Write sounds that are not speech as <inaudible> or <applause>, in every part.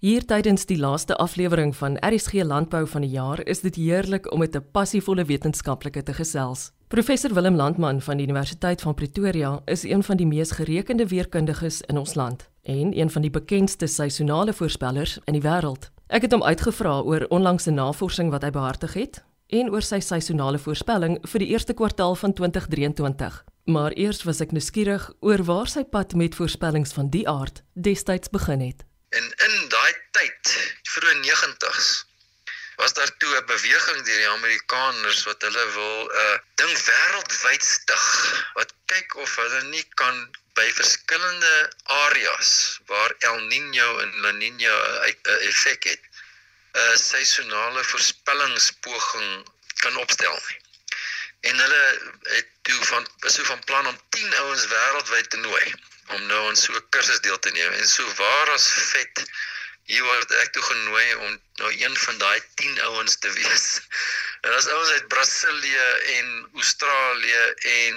Hier tydens die laaste aflewering van RSG Landbou van die jaar is dit heerlik om met 'n passievolle wetenskaplike te gesels. Professor Willem Landman van die Universiteit van Pretoria is een van die mees gerekende weerkundiges in ons land en een van die bekendste seisonale voorspellers in die wêreld. Ek het hom uitgevra oor onlangse navorsing wat hy behartig het en oor sy seisonale voorspelling vir die eerste kwartaal van 2023. Maar eers was ek nuuskierig oor waar sy pad met voorspellings van die aard destyds begin het. En in daai tyd, vroeë 90s, was daar toe 'n beweging deur die Amerikaners wat hulle wil 'n uh, ding wêreldwyd stig wat kyk of hulle nie kan by verskillende areas waar El Niño en La Niña 'n effek het, 'n seisonale voorspellingspoging kan opstel nie. En hulle het toe van so van plan om 10 ouens wêreldwyd te nooi om nou aan so 'n kursus deel te neem. En so waar as vet hier word ek toe genooi om nou een van daai 10 ouens te wees. <laughs> En as ouens uit Brasilië en Australië en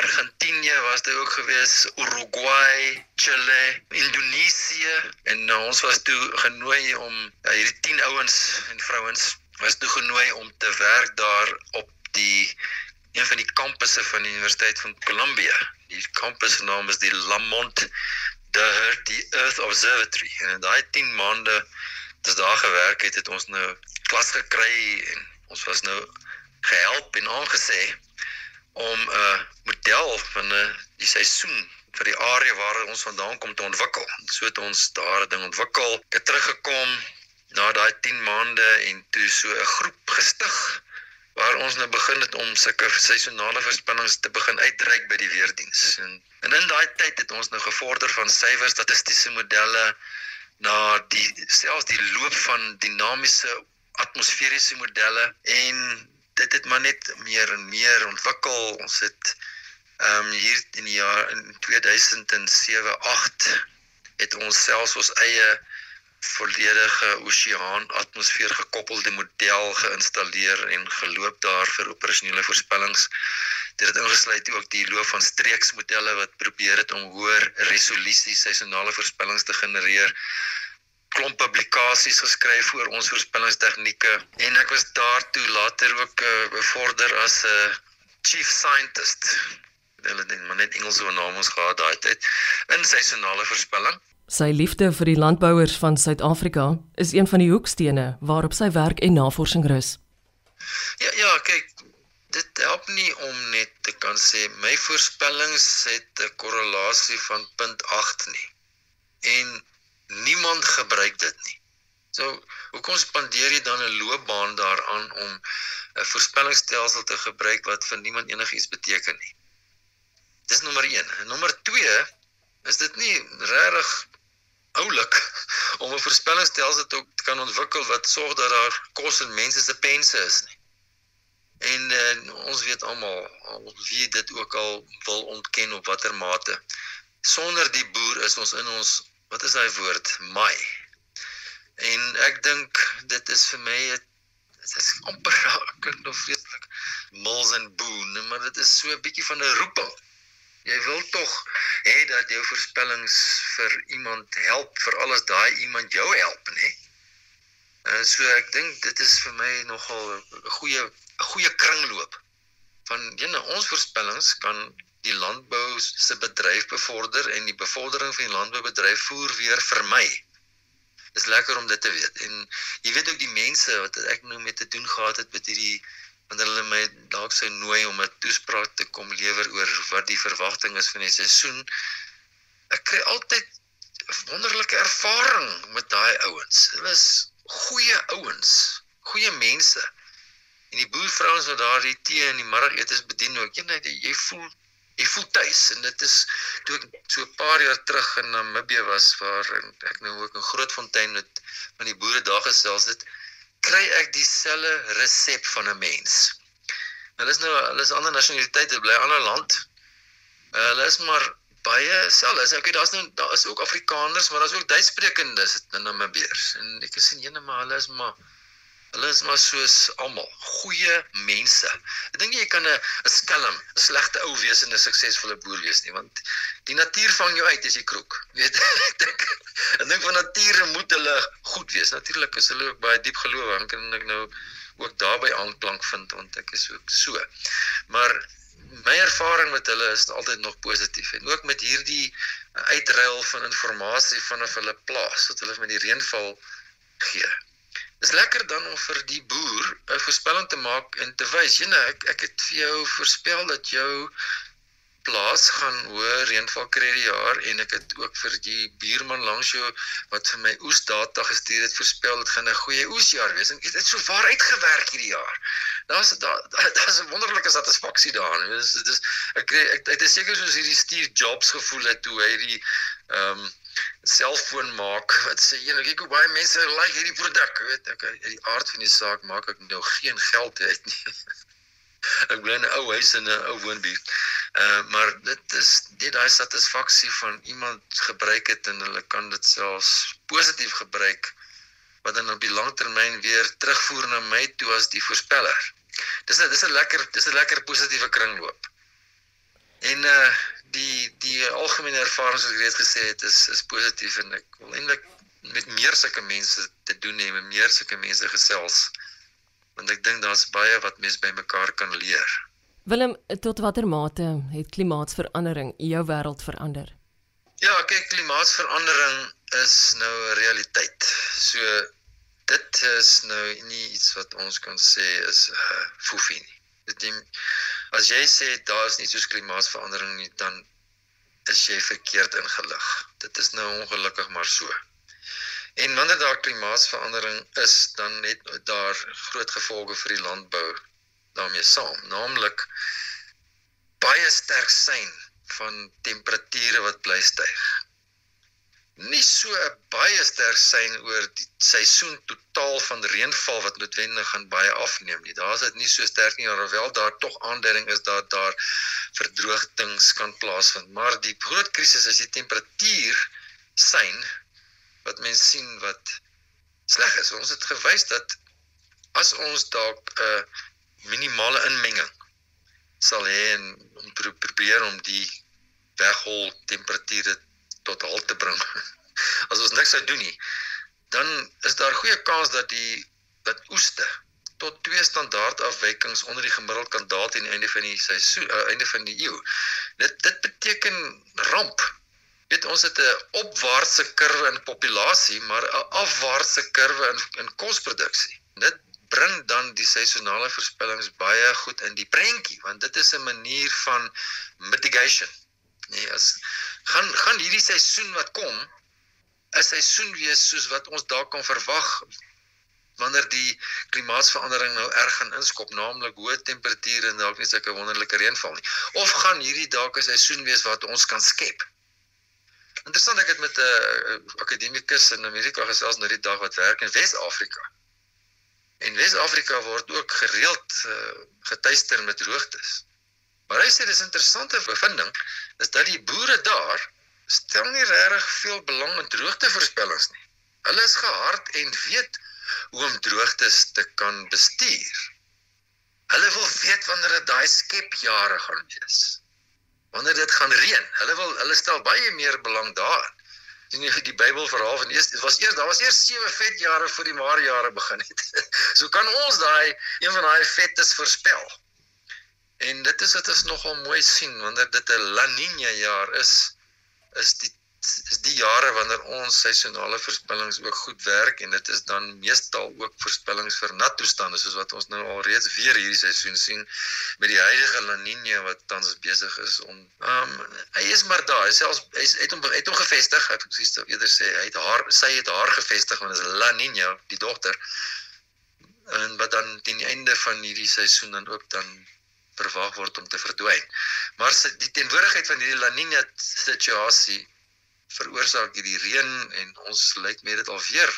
Argentinië was dit ook gewees, Uruguay, Chile, Indonesië en nou ons was toe genooi om ja, hierdie 10 ouens en vrouens was toe genooi om te werk daar op die een van die kampusse van die Universiteit van Columbia. Die kampus se naam is die Lamont the Earth Observatory. En in daai 10 maande dis daar gewerk het, het ons nou klas gekry en ons was nou gehelp en aangesê om 'n uh, model van 'n uh, die seisoen vir die area waar ons vandaan kom te ontwikkel. So het ons daar 'n ding ontwikkel. Ek het teruggekom na daai 10 maande en toe so 'n groep gestig waar ons nou begin het om sulke seisonale voorspellings te begin uitreik by die weerdiens. En, en in daai tyd het ons nou gevorder van suiwer statistiese modelle na die selfs die loop van dinamiese atmosferiese modelle en dit het maar net meer en meer ontwikkel. Ons het ehm um, hier in die jaar in 2007 8 het ons selfs ons eie volledige oseaan atmosfeer gekoppelde model geïnstalleer en geloop daar vir operasionele voorspellings. Dit het ingesluit ook die loop van streeksmodelle wat probeer het om hoër resolusie seisonale voorspellings te genereer. Klomp publikasies geskryf oor ons voorspellingstegnieke en ek was daartoe later ook uh, bevorder as 'n uh, chief scientist. Hulle het maar net Engelse name ons gehad daai tyd in seisonale voorspelling. Sy liefde vir die landbouers van Suid-Afrika is een van die hoekstene waarop sy werk en navorsing rus. Ja ja, kyk, dit help nie om net te kan sê my voorspellings het 'n korrelasie van 0.8 nie. En niemand gebruik dit nie. So, hoekom spandeer jy dan 'n loopbaan daaraan om 'n voorspellingsstelsel te gebruik wat vir niemand enigiets beteken nie? Dis nommer 1. En nommer 2 is dit nie regtig oulik. Om 'n voorspellingsstelsel te kan ontwikkel wat sorg dat daar kos en mense se pense is nie. En uh, ons weet almal al wie dit ook al wil ontken op watter mate. Sonder die boer is ons in ons wat is hy woord? My. En ek dink dit is vir my dit is <laughs> amper klink nog vreeslik. Mills and boon, maar dit is so 'n bietjie van 'n roeping jy wil tog hê dat jou voorspellings vir iemand help vir alles daai iemand jou help nê? En so ek dink dit is vir my nogal 'n goeie 'n goeie kringloop van ene ons voorspellings kan die landbou se bedryf bevorder en die bevordering van die landboubedryf voer weer vir my. Dis lekker om dit te weet. En jy weet ook die mense wat ek nou mee te doen gehad het met hierdie wanneer hulle my dalk sou nooi om 'n toespraak te kom lewer oor wat die verwagting is van die seisoen. Ek kry altyd wonderlike ervaring met daai ouens. Hulle is goeie ouens, goeie mense. En die boervrouens wat daar die tee en die middagetes bedien ook, jy net jy voel jy voel tuis en dit is toe ek so 'n paar jaar terug in Namibië was waar ek nou ook in Grootfontein met van die boere daar gesels het kry ek dieselfde resep van 'n mens. Hulle is nou hulle is ander nasionaliteite, bly ander land. Uh, hulle is maar baie selfs. As ek daar's nou daar is ook Afrikaners, maar daar's ook Duitssprekendes in Namibiërs. En ek sien ene maar hulle is maar Hulle is maar soos almal, goeie mense. Ek dink jy kan 'n 'n skelm, 'n slegte ou wees en 'n suksesvolle boer wees nie, want die natuur vang jou uit as jy kroek. <laughs> Weet ek dink ek dink van nature moet hulle goed wees. Natuurlik is hulle ook baie diep geloof, dan kan ek nou ook daarbey aanklank vind want ek is ook so. Maar my ervaring met hulle is altyd nog positief en ook met hierdie uitruil van inligting vanaf hulle plaas wat hulle met die reënval gee. Dis lekker dan om vir die boer 'n voorspelling te maak en te wys, jene, ek ek het vir jou voorspel dat jou plaas gaan hoë reënval kry die jaar en ek het ook vir die buurman langs jou wat vir my oesdata gestuur het voorspel dit gaan 'n goeie oesjaar wees en dit het so waar uitgewerk hierdie jaar. Daar's daar <laughs> daar's 'n wonderlike satisfaksie daarin. Dis dis ek ek dit is seker soos hierdie Steve Jobs gevoel het toe hy die ehm um, selfoon maak wat sê jy kyk hoe baie mense like hierdie produk weet ek uit die aard van die saak maak ek nou geen geld uit nie. <laughs> Ek bly in 'n ou huis in 'n ou woonbuurt. Uh, maar dit is net daai satisfaksie van iemand gebruik het en hulle kan dit selfs positief gebruik wat dan op die langtermyn weer terugvoer na my toe as die voorspeller. Dis 'n dis 'n lekker dis 'n lekker positiewe kringloop en uh die die algemene ervarings wat ek reeds gesê het is is positief en ek wil eintlik met meer sulke mense te doen hê, met meer sulke mense gesels. Want ek dink daar's baie wat mense by mekaar kan leer. Willem, tot watter mate het klimaatsverandering jou wêreld verander? Ja, kyk, klimaatsverandering is nou 'n realiteit. So dit is nou nie iets wat ons kan sê is 'n uh, foefie nie. Dit is As jy sê daar is nie soos klimaatsverandering nie, dan is jy verkeerd ingelig. Dit is nou ongelukkig maar so. En wanneer daar klimaatsverandering is, dan het daar groot gevolge vir die landbou daarmee saam, naamlik baie sterk sein van temperature wat bly styg nie so baie sterk sein oor die seisoen totaal van reënval wat noodwendig gaan baie afneem nie. Daar's dit nie so sterk nie, alhoewel daar tog aanduiding is dat daar verdroogtings kan plaasvind. Maar die groot krisis is die temperatuur sein wat mense sien wat sleg is. Ons het gewys dat as ons dalk 'n uh, minimale inmenging sal hê en om probeer om die weghol temperature tot halt te bring. <laughs> As ons niks sou doen nie, dan is daar goeie kans dat die dat oeste tot twee standaard afwykings onder die gemiddeld kan daal teen einde van die seisoen, uh, einde van die eeu. Dit dit beteken ramp. Weet ons het 'n opwaartse kurwe in populasie, maar 'n afwaartse kurwe in in kosproduksie. Dit bring dan die seisonale voorspellings baie goed in die prentjie, want dit is 'n manier van mitigation. Nee, as gaan gaan hierdie seisoen wat kom 'n seisoen wees soos wat ons dalk kan verwag wanneer die klimaatsverandering nou erg gaan inskop, naamlik hoë temperature en dalk nie sulke wonderlike reënval nie. Of gaan hierdie dalk 'n seisoen wees wat ons kan skep? Interessant ek het met 'n uh, akademikus in Amerika gesels nou die dag wat werk in Wes-Afrika. En Wes-Afrika word ook gereeld uh, getuister met droogtes. Maar hy sê dis 'n interessante bevinding is dat die boere daar stel nie regtig veel belang in droogtevoorspellings nie. Hulle is gehard en weet hoe om droogtes te kan bestuur. Hulle wil weet wanneer dit daai skepjare gaan wees. Wanneer dit gaan reën. Hulle wil hulle stel baie meer belang daarin. Sien jy die Bybel verhaal van eers dit was eers daar was eers sewe vet jare voor die maar jare begin het. <laughs> so kan ons daai een van daai vetes voorspel. En dit is dit is nogal mooi sien wanneer dit 'n La Niña jaar is, is die is die jare wanneer ons seisonale voorspellings ook goed werk en dit is dan meestal ook voorspellings vir nat toestande soos wat ons nou al reeds weer hierdie seisoen sien met die huidige La Niña wat tans besig is om um, hy is maar daar selfs hy het hom het hom gevestig ek sou eerder sê hy het haar sy het haar gevestig want dit is La Niña die dogter en wat dan teen die einde van hierdie seisoen dan ook dan verwag word om te verdwyn. Maar die teenwoordigheid van hierdie La Niña situasie veroorsaak hierdie reën en ons lyk met dit alweer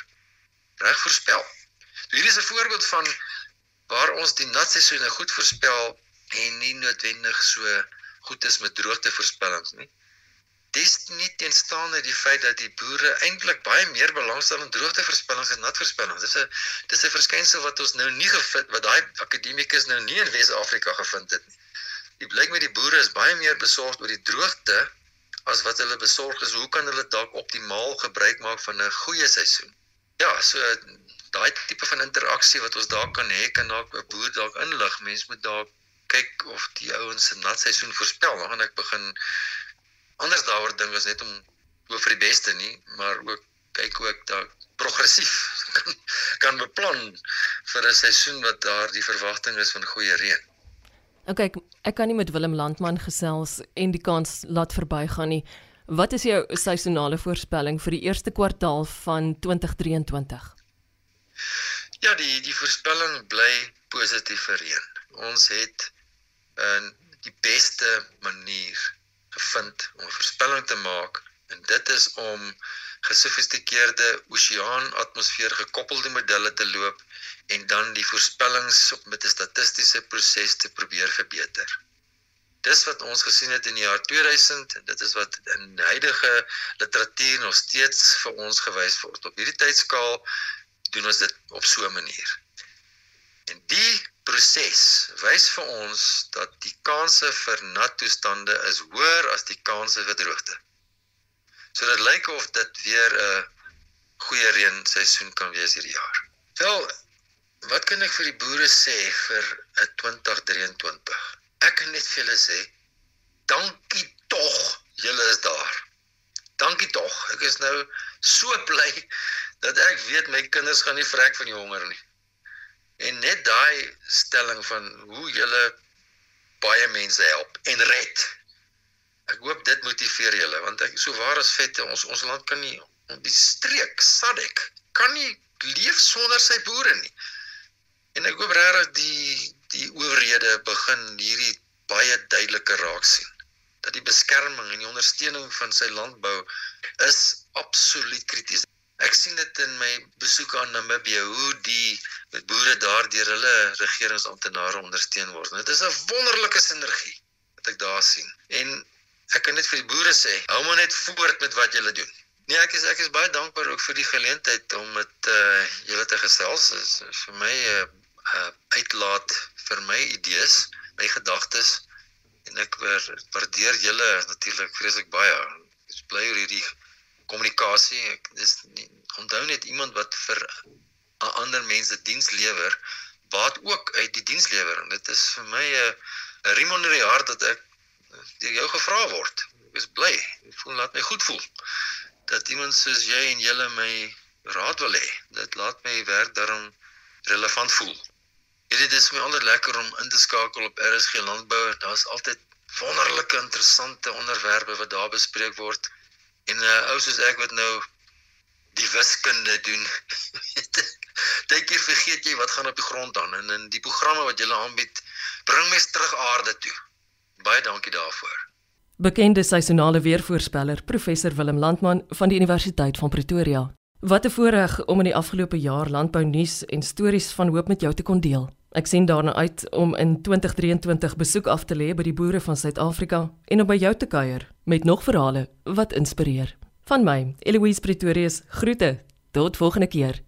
reg voorspel. Hier is 'n voorbeeld van waar ons die natseisoene goed voorspel en nie noodwendig so goed is met droogtevoorspellings nie. Dis nie teenstaande die feit dat die boere eintlik baie meer belangstel in droogtevoorspellings en natvoorspellings. Dis 'n dis 'n verskynsel wat ons nou nie gevind wat daai akademikus nou nie in Wes-Afrika gevind het nie. Dit blyk met die boere is baie meer besorgd oor die droogte as wat hulle besorg is hoe kan hulle dalk optimaal gebruik maak van 'n goeie seisoen. Ja, so daai tipe van interaksie wat ons daar kan hê kan dalk 'n boer dalk inlig. Mens moet dalk kyk of die ouens se natseisoen voorspel. Dan gaan ek begin anders daaroor dink as net om oor vir die beste nie, maar ook kyk ek daar progressief <laughs> kan kan beplan vir 'n seisoen wat daar die verwagting is van goeie reën. OK, ek kan nie met Willem Landman gesels en die kans laat verbygaan nie. Wat is jou seisonale voorspelling vir die eerste kwartaal van 2023? Ja, die die voorspelling bly positief vir reën. Ons het 'n die beste manier gevind om 'n voorspelling te maak en dit is om gesofistikeerde oseaanatmosfeer gekoppelde modelle te loop en dan die voorspellings met 'n statistiese proses te probeer verbeter. Dis wat ons gesien het in die jaar 2000 en dit is wat in huidige literatuur nog steeds vir ons gewys word. Op hierdie tydskaal doen ons dit op so 'n manier. En die proses wys vir ons dat die kanse vir nat toestande is hoër as die kanse vir droogte. So dit lyk of dit weer 'n goeie reën seisoen kan wees hierdie jaar. Wel, wat kan ek vir die boere sê vir 'n 2023? Ek kan net vir hulle sê dankie tog, julle is daar. Dankie tog. Ek is nou so bly dat ek weet my kinders gaan nie vrek van die honger nie. En net daai stelling van hoe julle baie mense help en red. Ek hoop dit motiveer julle want ek so waar as vette ons ons land kan nie die streek Sadek kan nie leef sonder sy boere nie. En ek hoop regtig die die owerhede begin hierdie baie duideliker raak sien dat die beskerming en die ondersteuning van sy landbou is absoluut krities. Ek sien dit in my besoeke aan Namibië hoe die boere daar deur hulle regeringsamptenare ondersteun word. Dit is 'n wonderlike sinergie wat ek daar sien. En ek kan net vir die boere sê, hou maar net voort met wat julle doen. Nee, ek is ek is baie dankbaar ook vir die geleentheid om met uh julle te gesels. Dit is vir my 'n uh, uh, uitlaat vir my idees, my gedagtes en ek waardeer julle natuurlik vreeslik baie. Ek is bly oor hierdie kommunikasie. Ek dis nie, onthou net iemand wat vir 'n ander mense diens lewer, baat ook uit die dienslewering. Dit is vir my 'n 'n riem onder die hart dat ek deur jou gevra word. Ek is bly. Ek voel laat my goed voel dat iemand soos jy en julle my raad wil hê. Dit laat my werk daarom relevant voel. Dit is my altyd lekker om in te skakel op RSG Landbou. Daar's altyd wonderlike interessante onderwerpe wat daar bespreek word. En uh, eh, ou soos ek wat nou die wiskunde doen. <laughs> Dink jy vergeet jy wat gaan op die grond aan en in die programme wat jy aanbied, bring mes terug aarde toe. Baie dankie daarvoor. Bekende seisonale weervoorspeller professor Willem Landman van die Universiteit van Pretoria. Wat 'n voorreg om in die afgelope jaar landbou nuus en stories van hoop met jou te kon deel. Ek sien daarna uit om in 2023 besoek af te lê by die boere van Suid-Afrika en om by jou te kuier met nog verhale wat inspireer. Van my, Eloise Pretorius, groete. Tot volgende keer.